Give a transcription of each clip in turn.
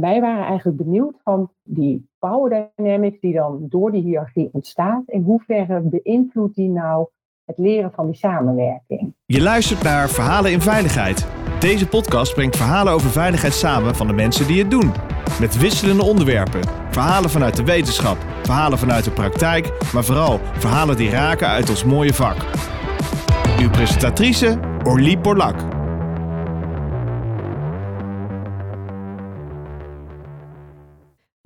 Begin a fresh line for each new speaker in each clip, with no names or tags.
Wij waren eigenlijk benieuwd van die power dynamics die dan door die hiërarchie ontstaat. In hoeverre beïnvloedt die nou het leren van die samenwerking?
Je luistert naar Verhalen in Veiligheid. Deze podcast brengt verhalen over veiligheid samen van de mensen die het doen. Met wisselende onderwerpen. Verhalen vanuit de wetenschap, verhalen vanuit de praktijk, maar vooral verhalen die raken uit ons mooie vak. Uw presentatrice Orlie Borlak.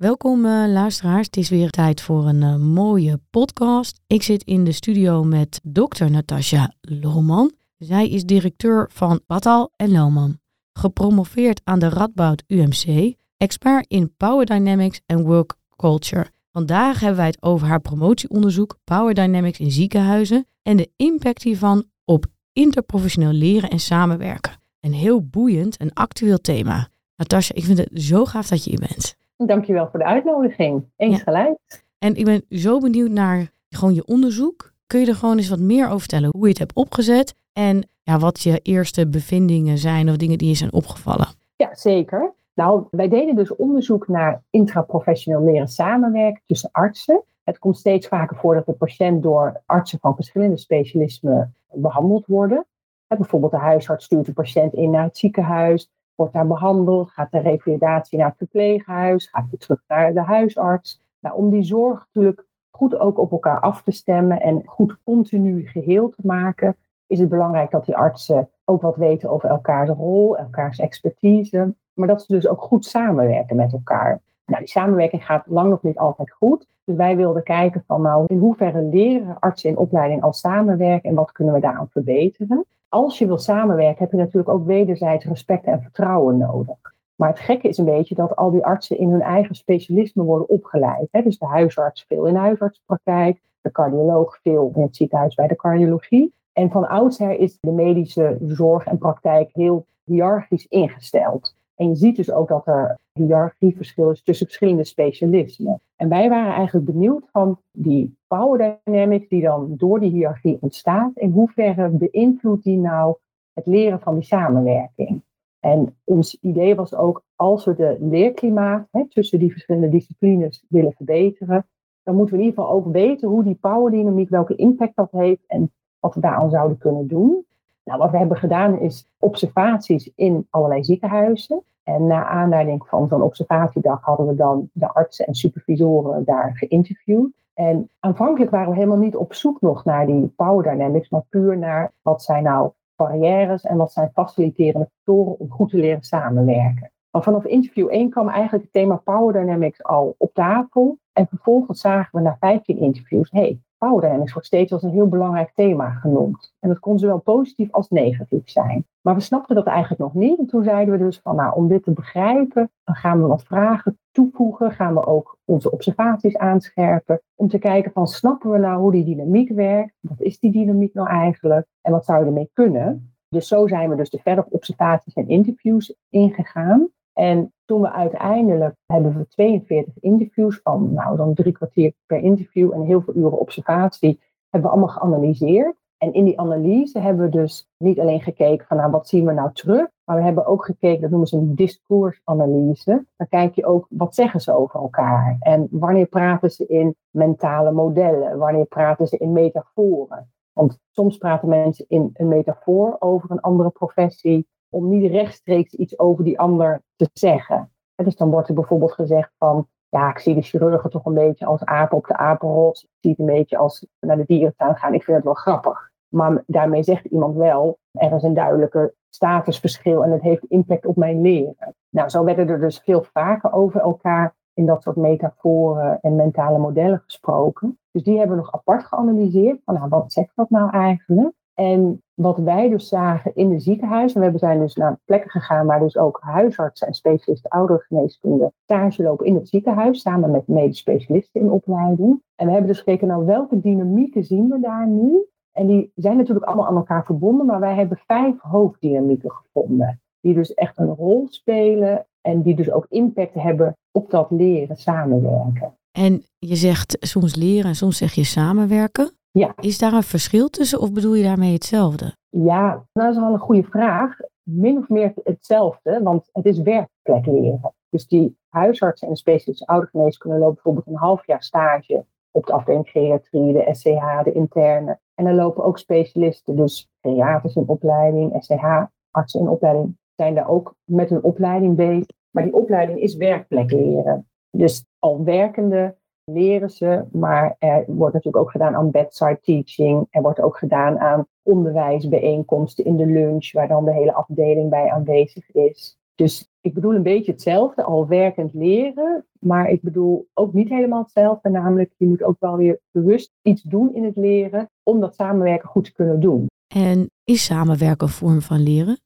Welkom uh, luisteraars, het is weer tijd voor een uh, mooie podcast. Ik zit in de studio met dokter Natasja Lohman. Zij is directeur van Batal en Lohman. Gepromoveerd aan de Radboud UMC, expert in Power Dynamics en Work Culture. Vandaag hebben wij het over haar promotieonderzoek Power Dynamics in ziekenhuizen en de impact hiervan op interprofessioneel leren en samenwerken. Een heel boeiend en actueel thema. Natasja, ik vind het zo gaaf dat je hier bent.
Dankjewel voor de uitnodiging. Eens gelijk.
En ik ben zo benieuwd naar gewoon je onderzoek. Kun je er gewoon eens wat meer over vertellen hoe je het hebt opgezet en ja, wat je eerste bevindingen zijn of dingen die je zijn opgevallen?
Ja, zeker. Nou, wij deden dus onderzoek naar intraprofessioneel leren samenwerken tussen artsen. Het komt steeds vaker voor dat de patiënt door artsen van verschillende specialismen behandeld worden. Bijvoorbeeld de huisarts stuurt de patiënt in naar het ziekenhuis wordt daar behandeld, gaat de revalidatie naar het verpleeghuis, gaat weer terug naar de huisarts. Nou, om die zorg natuurlijk goed ook op elkaar af te stemmen en goed continu geheel te maken, is het belangrijk dat die artsen ook wat weten over elkaars rol, elkaars expertise, maar dat ze dus ook goed samenwerken met elkaar. Nou, die samenwerking gaat lang nog niet altijd goed. Dus wij wilden kijken van nou, in hoeverre leren artsen in opleiding al samenwerken en wat kunnen we daaraan verbeteren als je wil samenwerken, heb je natuurlijk ook wederzijds respect en vertrouwen nodig. Maar het gekke is een beetje dat al die artsen in hun eigen specialisme worden opgeleid. Hè? Dus de huisarts veel in de huisartspraktijk, de cardioloog veel in het ziekenhuis bij de cardiologie. En van oudsher is de medische zorg en praktijk heel hiërarchisch ingesteld. En je ziet dus ook dat er hiërarchieverschil is tussen verschillende specialismen. En wij waren eigenlijk benieuwd van die power dynamics die dan door die hiërarchie ontstaat, in hoeverre beïnvloedt die nou het leren van die samenwerking? En ons idee was ook, als we de leerklimaat hè, tussen die verschillende disciplines willen verbeteren, dan moeten we in ieder geval ook weten hoe die powerdynamiek, welke impact dat heeft en wat we daaraan zouden kunnen doen. Nou, wat we hebben gedaan is observaties in allerlei ziekenhuizen. En na aanleiding van zo'n observatiedag hadden we dan de artsen en supervisoren daar geïnterviewd. En aanvankelijk waren we helemaal niet op zoek nog naar die power dynamics, maar puur naar wat zijn nou barrières en wat zijn faciliterende factoren om goed te leren samenwerken. Maar vanaf interview 1 kwam eigenlijk het thema power dynamics al op tafel. En vervolgens zagen we na 15 interviews, hey, power wordt steeds als een heel belangrijk thema genoemd. En dat kon zowel positief als negatief zijn. Maar we snapten dat eigenlijk nog niet. En toen zeiden we dus van, nou, om dit te begrijpen, dan gaan we wat vragen toevoegen. Gaan we ook onze observaties aanscherpen. Om te kijken van, snappen we nou hoe die dynamiek werkt? Wat is die dynamiek nou eigenlijk? En wat zou je ermee kunnen? Dus zo zijn we dus de verdere observaties en interviews ingegaan. En toen we uiteindelijk hebben we 42 interviews van nou dan drie kwartier per interview en heel veel uren observatie, hebben we allemaal geanalyseerd. En in die analyse hebben we dus niet alleen gekeken van nou wat zien we nou terug, maar we hebben ook gekeken, dat noemen ze een discoursanalyse. Dan kijk je ook wat zeggen ze over elkaar en wanneer praten ze in mentale modellen, wanneer praten ze in metaforen. Want soms praten mensen in een metafoor over een andere professie om niet rechtstreeks iets over die ander te zeggen. dus dan wordt er bijvoorbeeld gezegd van, ja, ik zie de chirurgen toch een beetje als apen op de apenrots. Ik zie het een beetje als naar de dierentuin gaan. Ik vind het wel grappig. Maar daarmee zegt iemand wel, er is een duidelijke statusverschil en het heeft impact op mijn leren. Nou, zo werden er dus veel vaker over elkaar in dat soort metaforen en mentale modellen gesproken. Dus die hebben we nog apart geanalyseerd. Van, nou, wat zegt dat nou eigenlijk? En wat wij dus zagen in de ziekenhuizen, we zijn dus naar plekken gegaan waar dus ook huisartsen en specialisten ouderengeneeskunde stage lopen in het ziekenhuis, samen met medisch specialisten in opleiding. En we hebben dus gekeken naar welke dynamieken zien we daar nu. En die zijn natuurlijk allemaal aan elkaar verbonden, maar wij hebben vijf hoofddynamieken gevonden. Die dus echt een rol spelen en die dus ook impact hebben op dat leren samenwerken.
En je zegt soms leren en soms zeg je samenwerken.
Ja.
Is daar een verschil tussen of bedoel je daarmee hetzelfde?
Ja, dat is wel een goede vraag. Min of meer hetzelfde, want het is werkplek leren. Dus die huisartsen en de specialistische oudergeneeskunde lopen bijvoorbeeld een half jaar stage op de afdeling geriatrie, de SCH, de interne. En dan lopen ook specialisten, dus geriaters in opleiding, SCH-artsen in opleiding, zijn daar ook met een opleiding bezig. Maar die opleiding is werkplek leren. Dus al werkende leren ze, maar er wordt natuurlijk ook gedaan aan bedside teaching. Er wordt ook gedaan aan onderwijsbijeenkomsten in de lunch, waar dan de hele afdeling bij aanwezig is. Dus ik bedoel een beetje hetzelfde, al werkend leren, maar ik bedoel ook niet helemaal hetzelfde. Namelijk, je moet ook wel weer bewust iets doen in het leren om dat samenwerken goed te kunnen doen.
En is samenwerken een vorm van leren?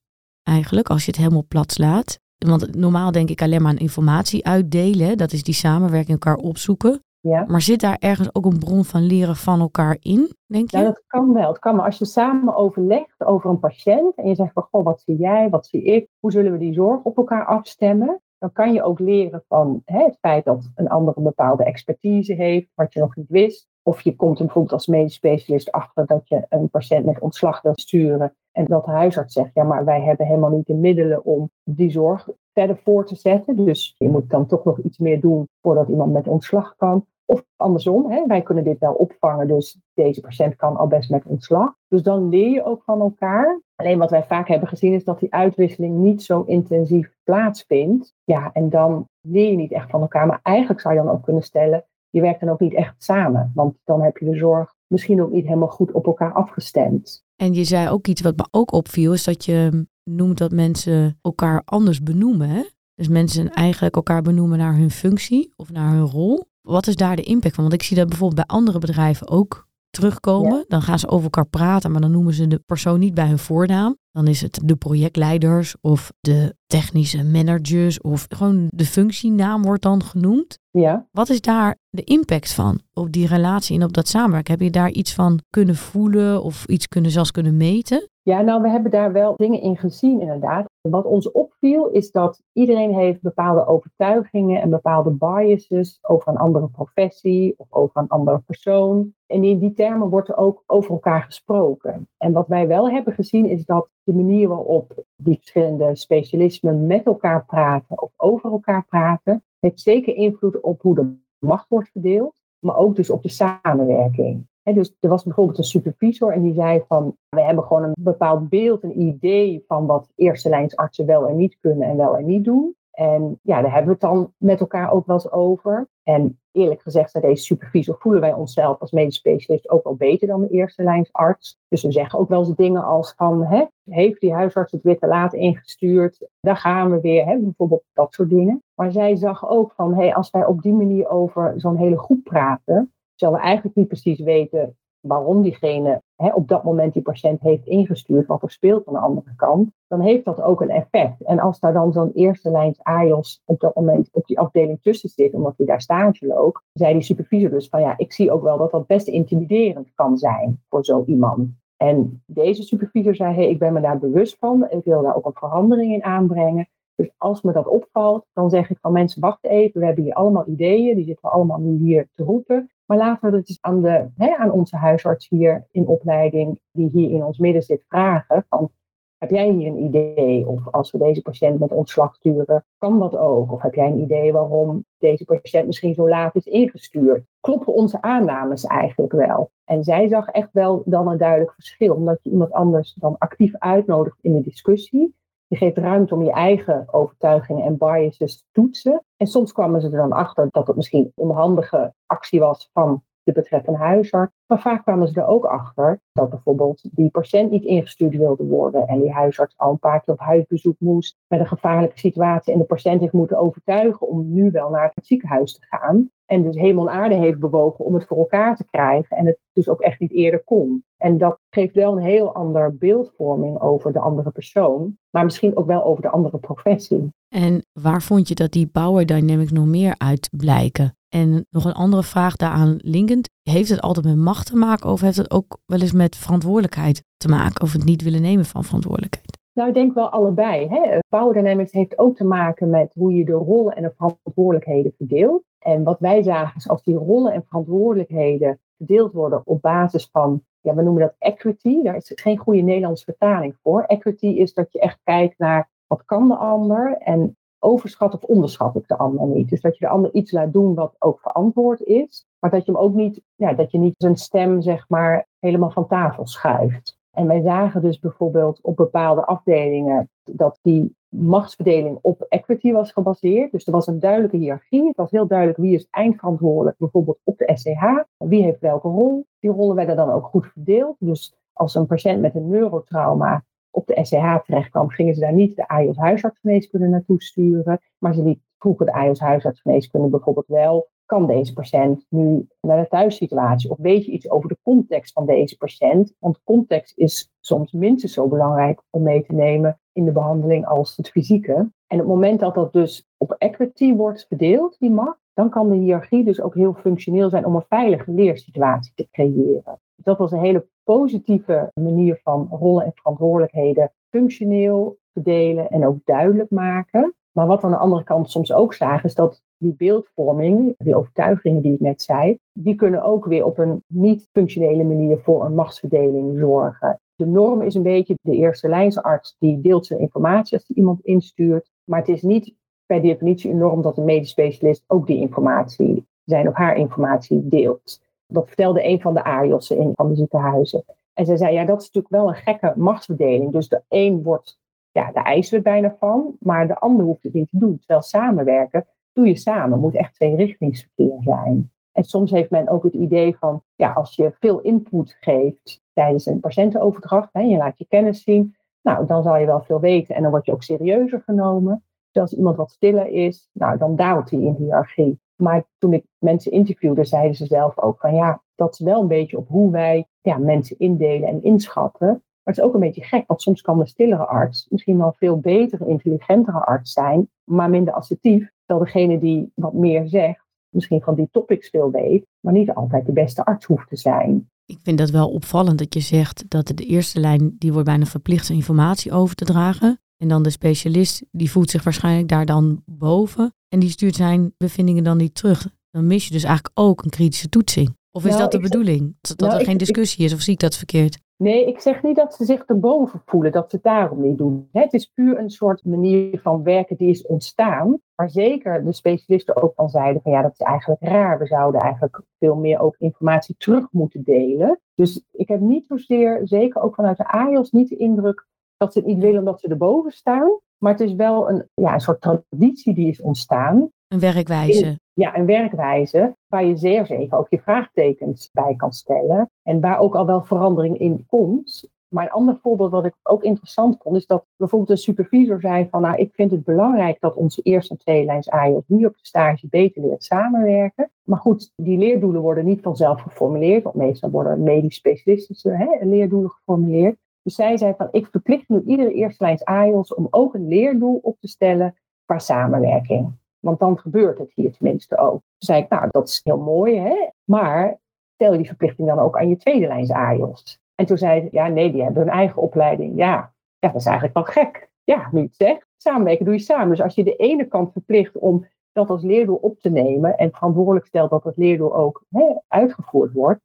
Eigenlijk, als je het helemaal plat slaat. Want normaal denk ik alleen maar aan informatie uitdelen. Dat is die samenwerking elkaar opzoeken.
Ja.
Maar zit daar ergens ook een bron van leren van elkaar in, denk je?
Ja, dat kan wel. Het kan maar als je samen overlegt over een patiënt en je zegt van, goh, wat zie jij, wat zie ik, hoe zullen we die zorg op elkaar afstemmen? Dan kan je ook leren van hè, het feit dat een ander een bepaalde expertise heeft, wat je nog niet wist. Of je komt er bijvoorbeeld als medisch specialist achter dat je een patiënt met ontslag wil sturen. En dat de huisarts zegt, ja, maar wij hebben helemaal niet de middelen om die zorg verder voor te zetten. Dus je moet dan toch nog iets meer doen voordat iemand met ontslag kan. Of andersom, hè, wij kunnen dit wel opvangen, dus deze patiënt kan al best met ontslag. Dus dan leer je ook van elkaar. Alleen wat wij vaak hebben gezien is dat die uitwisseling niet zo intensief plaatsvindt. Ja, en dan leer je niet echt van elkaar. Maar eigenlijk zou je dan ook kunnen stellen, je werkt dan ook niet echt samen. Want dan heb je de zorg misschien ook niet helemaal goed op elkaar afgestemd.
En je zei ook iets wat me ook opviel, is dat je noemt dat mensen elkaar anders benoemen. Hè? Dus mensen eigenlijk elkaar benoemen naar hun functie of naar hun rol. Wat is daar de impact van? Want ik zie dat bijvoorbeeld bij andere bedrijven ook terugkomen. Dan gaan ze over elkaar praten, maar dan noemen ze de persoon niet bij hun voornaam. Dan is het de projectleiders of de technische managers of gewoon de functienaam wordt dan genoemd.
Ja.
Wat is daar de impact van op die relatie en op dat samenwerken? Heb je daar iets van kunnen voelen of iets kunnen zelfs kunnen meten?
Ja, nou, we hebben daar wel dingen in gezien, inderdaad. Wat ons opviel is dat iedereen heeft bepaalde overtuigingen en bepaalde biases over een andere professie of over een andere persoon. En in die termen wordt er ook over elkaar gesproken. En wat wij wel hebben gezien is dat de manier waarop die verschillende specialismen met elkaar praten of over elkaar praten, heeft zeker invloed op hoe de macht wordt verdeeld, maar ook dus op de samenwerking. Dus er was bijvoorbeeld een supervisor en die zei van, we hebben gewoon een bepaald beeld, een idee van wat eerste lijnsartsen wel en niet kunnen en wel en niet doen. En ja, daar hebben we het dan met elkaar ook wel eens over. En eerlijk gezegd, bij deze supervisor voelen wij onszelf als medisch specialist ook wel beter dan de eerste lijnsarts. Dus we zeggen ook wel eens dingen als van, heeft die huisarts het weer te laat ingestuurd? Daar gaan we weer, hè, bijvoorbeeld dat soort dingen. Maar zij zag ook van, hé, als wij op die manier over zo'n hele groep praten, zullen we eigenlijk niet precies weten waarom diegene hè, op dat moment die patiënt heeft ingestuurd, wat er speelt aan de andere kant, dan heeft dat ook een effect. En als daar dan zo'n eerste lijns AIOS op dat moment op die afdeling tussen zit, omdat hij daar stage loopt, zei die supervisor dus van ja, ik zie ook wel dat dat best intimiderend kan zijn voor zo iemand. En deze supervisor zei, hey, ik ben me daar bewust van, ik wil daar ook een verandering in aanbrengen. Dus als me dat opvalt, dan zeg ik van mensen, wacht even, we hebben hier allemaal ideeën, die zitten allemaal nu hier te roepen. Maar laten we het eens aan, de, hè, aan onze huisarts hier in opleiding, die hier in ons midden zit, vragen. Van, heb jij hier een idee? Of als we deze patiënt met ontslag sturen, kan dat ook? Of heb jij een idee waarom deze patiënt misschien zo laat is ingestuurd? Kloppen onze aannames eigenlijk wel? En zij zag echt wel dan een duidelijk verschil, omdat je iemand anders dan actief uitnodigt in de discussie. Je geeft ruimte om je eigen overtuigingen en biases te toetsen. En soms kwamen ze er dan achter dat het misschien onhandige actie was van de betreffende huisarts. Maar vaak kwamen ze er ook achter dat bijvoorbeeld die patiënt niet ingestuurd wilde worden en die huisarts al een paar keer op huisbezoek moest met een gevaarlijke situatie en de patiënt heeft moeten overtuigen om nu wel naar het ziekenhuis te gaan. En dus hemel en aarde heeft bewogen om het voor elkaar te krijgen en het dus ook echt niet eerder kon. En dat geeft wel een heel ander beeldvorming over de andere persoon, maar misschien ook wel over de andere professie.
En waar vond je dat die power dynamics nog meer uit blijken? En nog een andere vraag daaraan linkend. Heeft het altijd met macht te maken of heeft het ook wel eens met verantwoordelijkheid te maken? Of het niet willen nemen van verantwoordelijkheid?
Nou, ik denk wel allebei. Hè. Power dynamics heeft ook te maken met hoe je de rollen en de verantwoordelijkheden verdeelt. En wat wij zagen is als die rollen en verantwoordelijkheden verdeeld worden op basis van, ja, we noemen dat equity. Daar is geen goede Nederlandse vertaling voor. Equity is dat je echt kijkt naar wat kan de ander en overschat of onderschat ik de ander niet. Dus dat je de ander iets laat doen wat ook verantwoord is, maar dat je hem ook niet, ja, dat je niet zijn stem zeg maar helemaal van tafel schuift. En wij zagen dus bijvoorbeeld op bepaalde afdelingen dat die machtsverdeling op equity was gebaseerd. Dus er was een duidelijke hiërarchie. Het was heel duidelijk wie is eindverantwoordelijk, bijvoorbeeld op de SCH. Wie heeft welke rol. Die rollen werden dan ook goed verdeeld. Dus als een patiënt met een neurotrauma op de SCH terecht kwam, gingen ze daar niet de AIOS huisartsgeneeskunde naartoe sturen. Maar ze liet vroeger de AIOS huisartsgeneeskunde bijvoorbeeld wel kan deze patiënt nu naar de thuissituatie? Of weet je iets over de context van deze patiënt? Want context is soms minstens zo belangrijk om mee te nemen in de behandeling als het fysieke. En op het moment dat dat dus op equity wordt verdeeld, die macht, dan kan de hiërarchie dus ook heel functioneel zijn om een veilige leersituatie te creëren. Dat was een hele positieve manier van rollen en verantwoordelijkheden functioneel verdelen en ook duidelijk maken. Maar wat we aan de andere kant soms ook zagen, is dat die beeldvorming, die overtuigingen die ik net zei, die kunnen ook weer op een niet-functionele manier voor een machtsverdeling zorgen. De norm is een beetje de eerste lijnsarts die deelt zijn informatie als hij iemand instuurt. Maar het is niet per definitie een norm dat een medisch specialist ook die informatie, zijn of haar informatie deelt. Dat vertelde een van de ARIOS'en in van de ziekenhuizen. En zij zei, ja, dat is natuurlijk wel een gekke machtsverdeling. Dus de een wordt ja, daar eisen we bijna van, maar de ander hoeft het niet te doen. Terwijl samenwerken doe je samen, moet echt richtingsverkeer zijn. En soms heeft men ook het idee van, ja, als je veel input geeft tijdens een patiëntenoverdracht, hè, je laat je kennis zien, nou, dan zal je wel veel weten en dan word je ook serieuzer genomen. Dus als iemand wat stiller is, nou, dan daalt hij in hiërarchie. Maar toen ik mensen interviewde, zeiden ze zelf ook van ja, dat is wel een beetje op hoe wij ja, mensen indelen en inschatten. Maar het is ook een beetje gek, want soms kan de stillere arts misschien wel veel betere, intelligentere arts zijn, maar minder assertief. Terwijl degene die wat meer zegt, misschien van die topics veel weet, maar niet altijd de beste arts hoeft te zijn.
Ik vind dat wel opvallend dat je zegt dat de eerste lijn, die wordt bijna verplicht zijn informatie over te dragen. En dan de specialist, die voelt zich waarschijnlijk daar dan boven. En die stuurt zijn bevindingen dan niet terug. Dan mis je dus eigenlijk ook een kritische toetsing. Of is nou, dat de bedoeling? Dat, dat nou, er geen discussie is of zie ik dat verkeerd?
Nee, ik zeg niet dat ze zich erboven voelen, dat ze het daarom niet doen. Het is puur een soort manier van werken die is ontstaan. Maar zeker de specialisten ook van zeiden van ja, dat is eigenlijk raar. We zouden eigenlijk veel meer ook informatie terug moeten delen. Dus ik heb niet zozeer, zeker ook vanuit de AIOS, niet de indruk dat ze het niet willen omdat ze erboven staan. Maar het is wel een, ja, een soort traditie die is ontstaan.
Een werkwijze.
Ja, een werkwijze waar je zeer zeker ook je vraagtekens bij kan stellen. En waar ook al wel verandering in komt. Maar een ander voorbeeld wat ik ook interessant vond, is dat bijvoorbeeld een supervisor zei van, nou, ik vind het belangrijk dat onze eerste en tweede lijns nu op de stage beter leert samenwerken. Maar goed, die leerdoelen worden niet vanzelf geformuleerd, want meestal worden medisch specialistische hè, leerdoelen geformuleerd. Dus zij zei van, ik verplicht nu iedere eerste lijns AIOS om ook een leerdoel op te stellen qua samenwerking. Want dan gebeurt het hier tenminste ook. Toen zei ik, nou, dat is heel mooi, hè? maar stel je die verplichting dan ook aan je tweede lijns AIOS. En toen zei ze, ja, nee, die hebben hun eigen opleiding. Ja, ja dat is eigenlijk wel gek. Ja, nu het zegt, samenwerken doe je samen. Dus als je de ene kant verplicht om dat als leerdoel op te nemen en verantwoordelijk stelt dat het leerdoel ook hè, uitgevoerd wordt,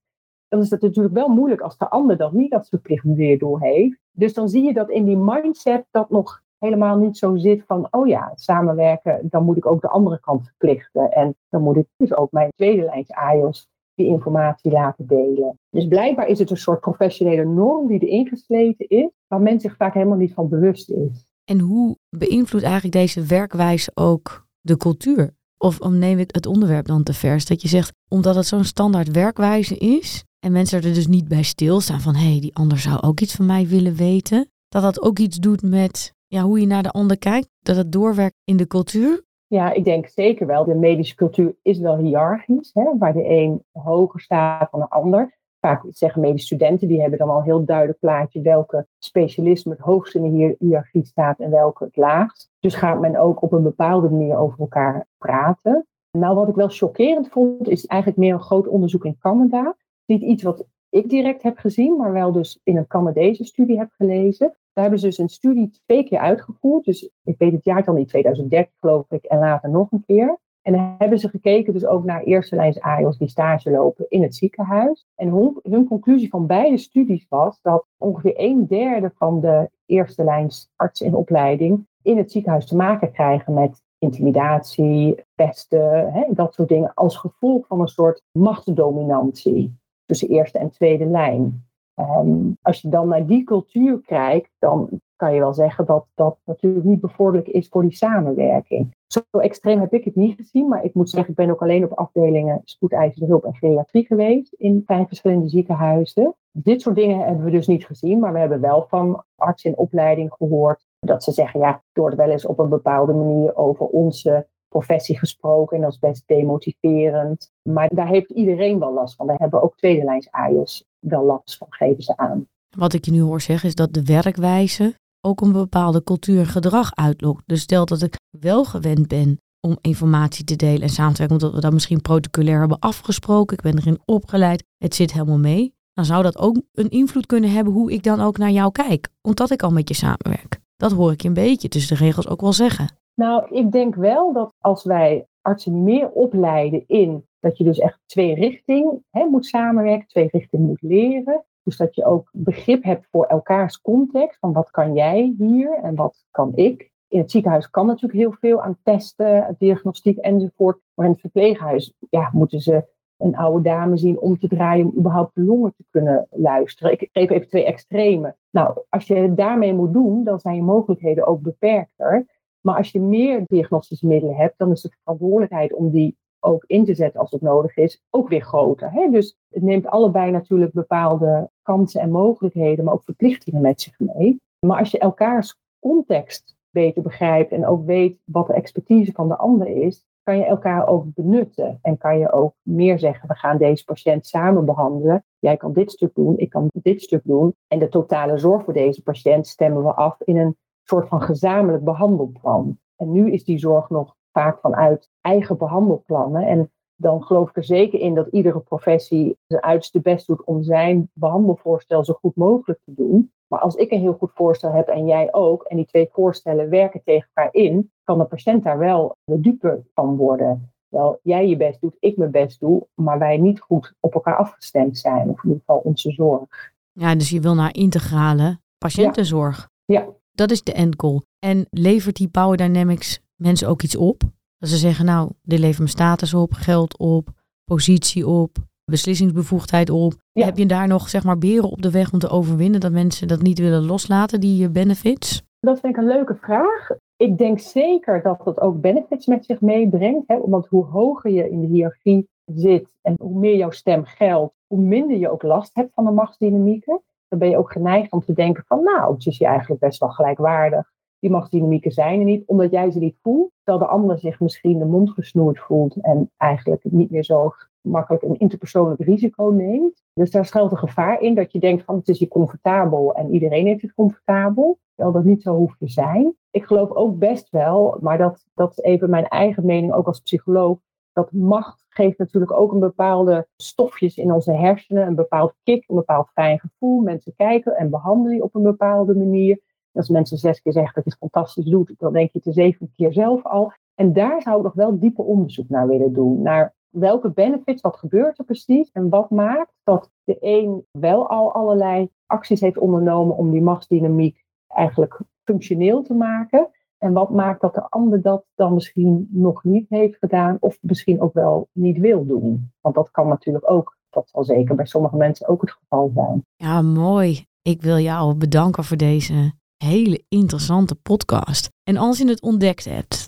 dan is het natuurlijk wel moeilijk als de ander dat niet als verplicht leerdoel heeft. Dus dan zie je dat in die mindset dat nog helemaal niet zo zit van, oh ja, samenwerken, dan moet ik ook de andere kant verplichten. En dan moet ik dus ook mijn tweede lijns AIOS die informatie laten delen. Dus blijkbaar is het een soort professionele norm die erin gesleten is, waar men zich vaak helemaal niet van bewust is.
En hoe beïnvloedt eigenlijk deze werkwijze ook de cultuur? Of neem ik het onderwerp dan te vers? Dat je zegt, omdat het zo'n standaard werkwijze is en mensen er dus niet bij stilstaan van hé, hey, die ander zou ook iets van mij willen weten, dat dat ook iets doet met ja, hoe je naar de ander kijkt, dat het doorwerkt in de cultuur?
Ja, ik denk zeker wel. De medische cultuur is wel hiërarchisch, hè, waar de een hoger staat dan de ander. Vaak zeggen medische studenten, die hebben dan al heel duidelijk plaatje welke specialisme het hoogst in de hiërarchie staat en welke het laagst. Dus gaat men ook op een bepaalde manier over elkaar praten. Nou, wat ik wel chockerend vond, is eigenlijk meer een groot onderzoek in Canada. Niet iets wat ik direct heb gezien, maar wel dus in een Canadese studie heb gelezen. Daar hebben ze dus een studie twee keer uitgevoerd. Dus ik weet het jaartal niet, 2013 geloof ik, en later nog een keer. En dan hebben ze gekeken dus ook naar eerste lijns AIOS die stage lopen in het ziekenhuis. En hun, hun, conclusie van beide studies was dat ongeveer een derde van de eerste lijns artsen in opleiding in het ziekenhuis te maken krijgen met intimidatie, pesten, hè, dat soort dingen, als gevolg van een soort machtsdominantie tussen eerste en tweede lijn. Ehm, als je dan naar die cultuur kijkt, dan kan je wel zeggen dat dat natuurlijk niet bevorderlijk is voor die samenwerking. Zo extreem heb ik het niet gezien, maar ik moet zeggen, ik ben ook alleen op afdelingen spoedeisende hulp en geriatrie geweest in vijf verschillende ziekenhuizen. Dit soort dingen hebben we dus niet gezien, maar we hebben wel van artsen in opleiding gehoord dat ze zeggen, ja, er wordt wel eens op een bepaalde manier over onze professie gesproken en dat is best demotiverend. Maar daar heeft iedereen wel last van. Daar hebben ook tweede lijns AIOS wel last van, geven ze aan.
Wat ik je nu hoor zeggen is dat de werkwijze ook een bepaalde cultuur en gedrag uitlokt. Dus stel dat ik wel gewend ben om informatie te delen en samen te werken, omdat we dat misschien protocolair hebben afgesproken, ik ben erin opgeleid, het zit helemaal mee, dan zou dat ook een invloed kunnen hebben hoe ik dan ook naar jou kijk, omdat ik al met je samenwerk. Dat hoor ik je een beetje tussen de regels ook wel zeggen.
Nou, ik denk wel dat als wij artsen meer opleiden in dat je dus echt twee richting moet samenwerken, twee richting moet leren. Dus dat je ook begrip hebt voor elkaars context, van wat kan jij hier en wat kan ik. In het ziekenhuis kan natuurlijk heel veel aan testen, diagnostiek enzovoort. Maar in het verpleeghuis ja, moeten ze een oude dame zien om te draaien om überhaupt de longen te kunnen luisteren. Ik geef even twee extreme. Nou, als je daarmee moet doen, dan zijn je mogelijkheden ook beperkter. Maar als je meer diagnostische middelen hebt, dan is de verantwoordelijkheid om die ook in te zetten als het nodig is, ook weer groter. Hè? Dus het neemt allebei natuurlijk bepaalde kansen en mogelijkheden, maar ook verplichtingen met zich mee. Maar als je elkaars context beter begrijpt en ook weet wat de expertise van de ander is, kan je elkaar ook benutten. En kan je ook meer zeggen, we gaan deze patiënt samen behandelen. Jij kan dit stuk doen, ik kan dit stuk doen. En de totale zorg voor deze patiënt stemmen we af in een soort van gezamenlijk behandelplan. En nu is die zorg nog vaak vanuit eigen behandelplannen. En dan geloof ik er zeker in dat iedere professie zijn uiterste best doet om zijn behandelvoorstel zo goed mogelijk te doen. Maar als ik een heel goed voorstel heb en jij ook, en die twee voorstellen werken tegen elkaar in, kan de patiënt daar wel de dupe van worden. Wel, jij je best doet, ik mijn best doe, maar wij niet goed op elkaar afgestemd zijn, of in ieder geval onze zorg.
Ja, dus je wil naar integrale patiëntenzorg.
Ja. ja.
Dat is de end goal. En levert die Power Dynamics mensen ook iets op? Dat ze zeggen, nou, dit levert mijn status op, geld op, positie op, beslissingsbevoegdheid op. Heb je daar nog zeg maar beren op de weg om te overwinnen dat mensen dat niet willen loslaten, die benefits?
Dat vind ik een leuke vraag. Ik denk zeker dat het ook benefits met zich meebrengt. Hè? Omdat hoe hoger je in de hiërarchie zit en hoe meer jouw stem geldt, hoe minder je ook last hebt van de machtsdynamieken. Dan ben je ook geneigd om te denken van nou, het is je eigenlijk best wel gelijkwaardig. Die machtsdynamieken zijn er niet, omdat jij ze niet voelt. Terwijl de ander zich misschien de mond gesnoerd voelt en eigenlijk niet meer zo makkelijk een interpersoonlijk risico neemt. Dus daar schuilt een gevaar in dat je denkt van het is hier comfortabel en iedereen heeft het comfortabel. Terwijl dat niet zo hoeft te zijn. Ik geloof ook best wel, maar dat, dat is even mijn eigen mening ook als psycholoog, dat macht geeft natuurlijk ook een bepaalde stofjes in onze hersenen, een bepaald kick, een bepaald fijn gevoel. Mensen kijken en behandelen je op een bepaalde manier. Als mensen zes keer zeggen dat je het fantastisch doet, dan denk je het de zeven keer zelf al. En daar zou ik nog wel dieper onderzoek naar willen doen. Naar welke benefits, wat gebeurt er precies en wat maakt dat de een wel al allerlei acties heeft ondernomen om die machtsdynamiek eigenlijk functioneel te maken. En wat maakt dat de ander dat dan misschien nog niet heeft gedaan of misschien ook wel niet wil doen. Want dat kan natuurlijk ook, dat zal zeker bij sommige mensen ook het geval zijn.
Ja, mooi. Ik wil jou bedanken voor deze hele interessante podcast. En als je het ontdekt hebt,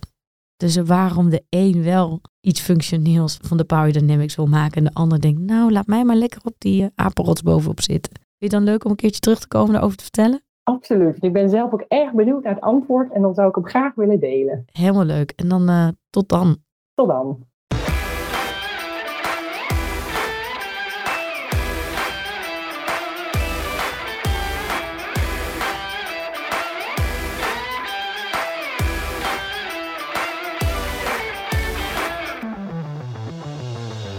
dus waarom de een wel iets functioneels van de Power Dynamics wil maken en de ander denkt, nou laat mij maar lekker op die uh, apenrots bovenop zitten. Vind je het dan leuk om een keertje terug te komen daarover te vertellen?
Absoluut. Ik ben zelf ook erg benieuwd naar het antwoord en dan zou ik hem graag willen delen.
Helemaal leuk. En dan uh, tot dan.
Tot dan.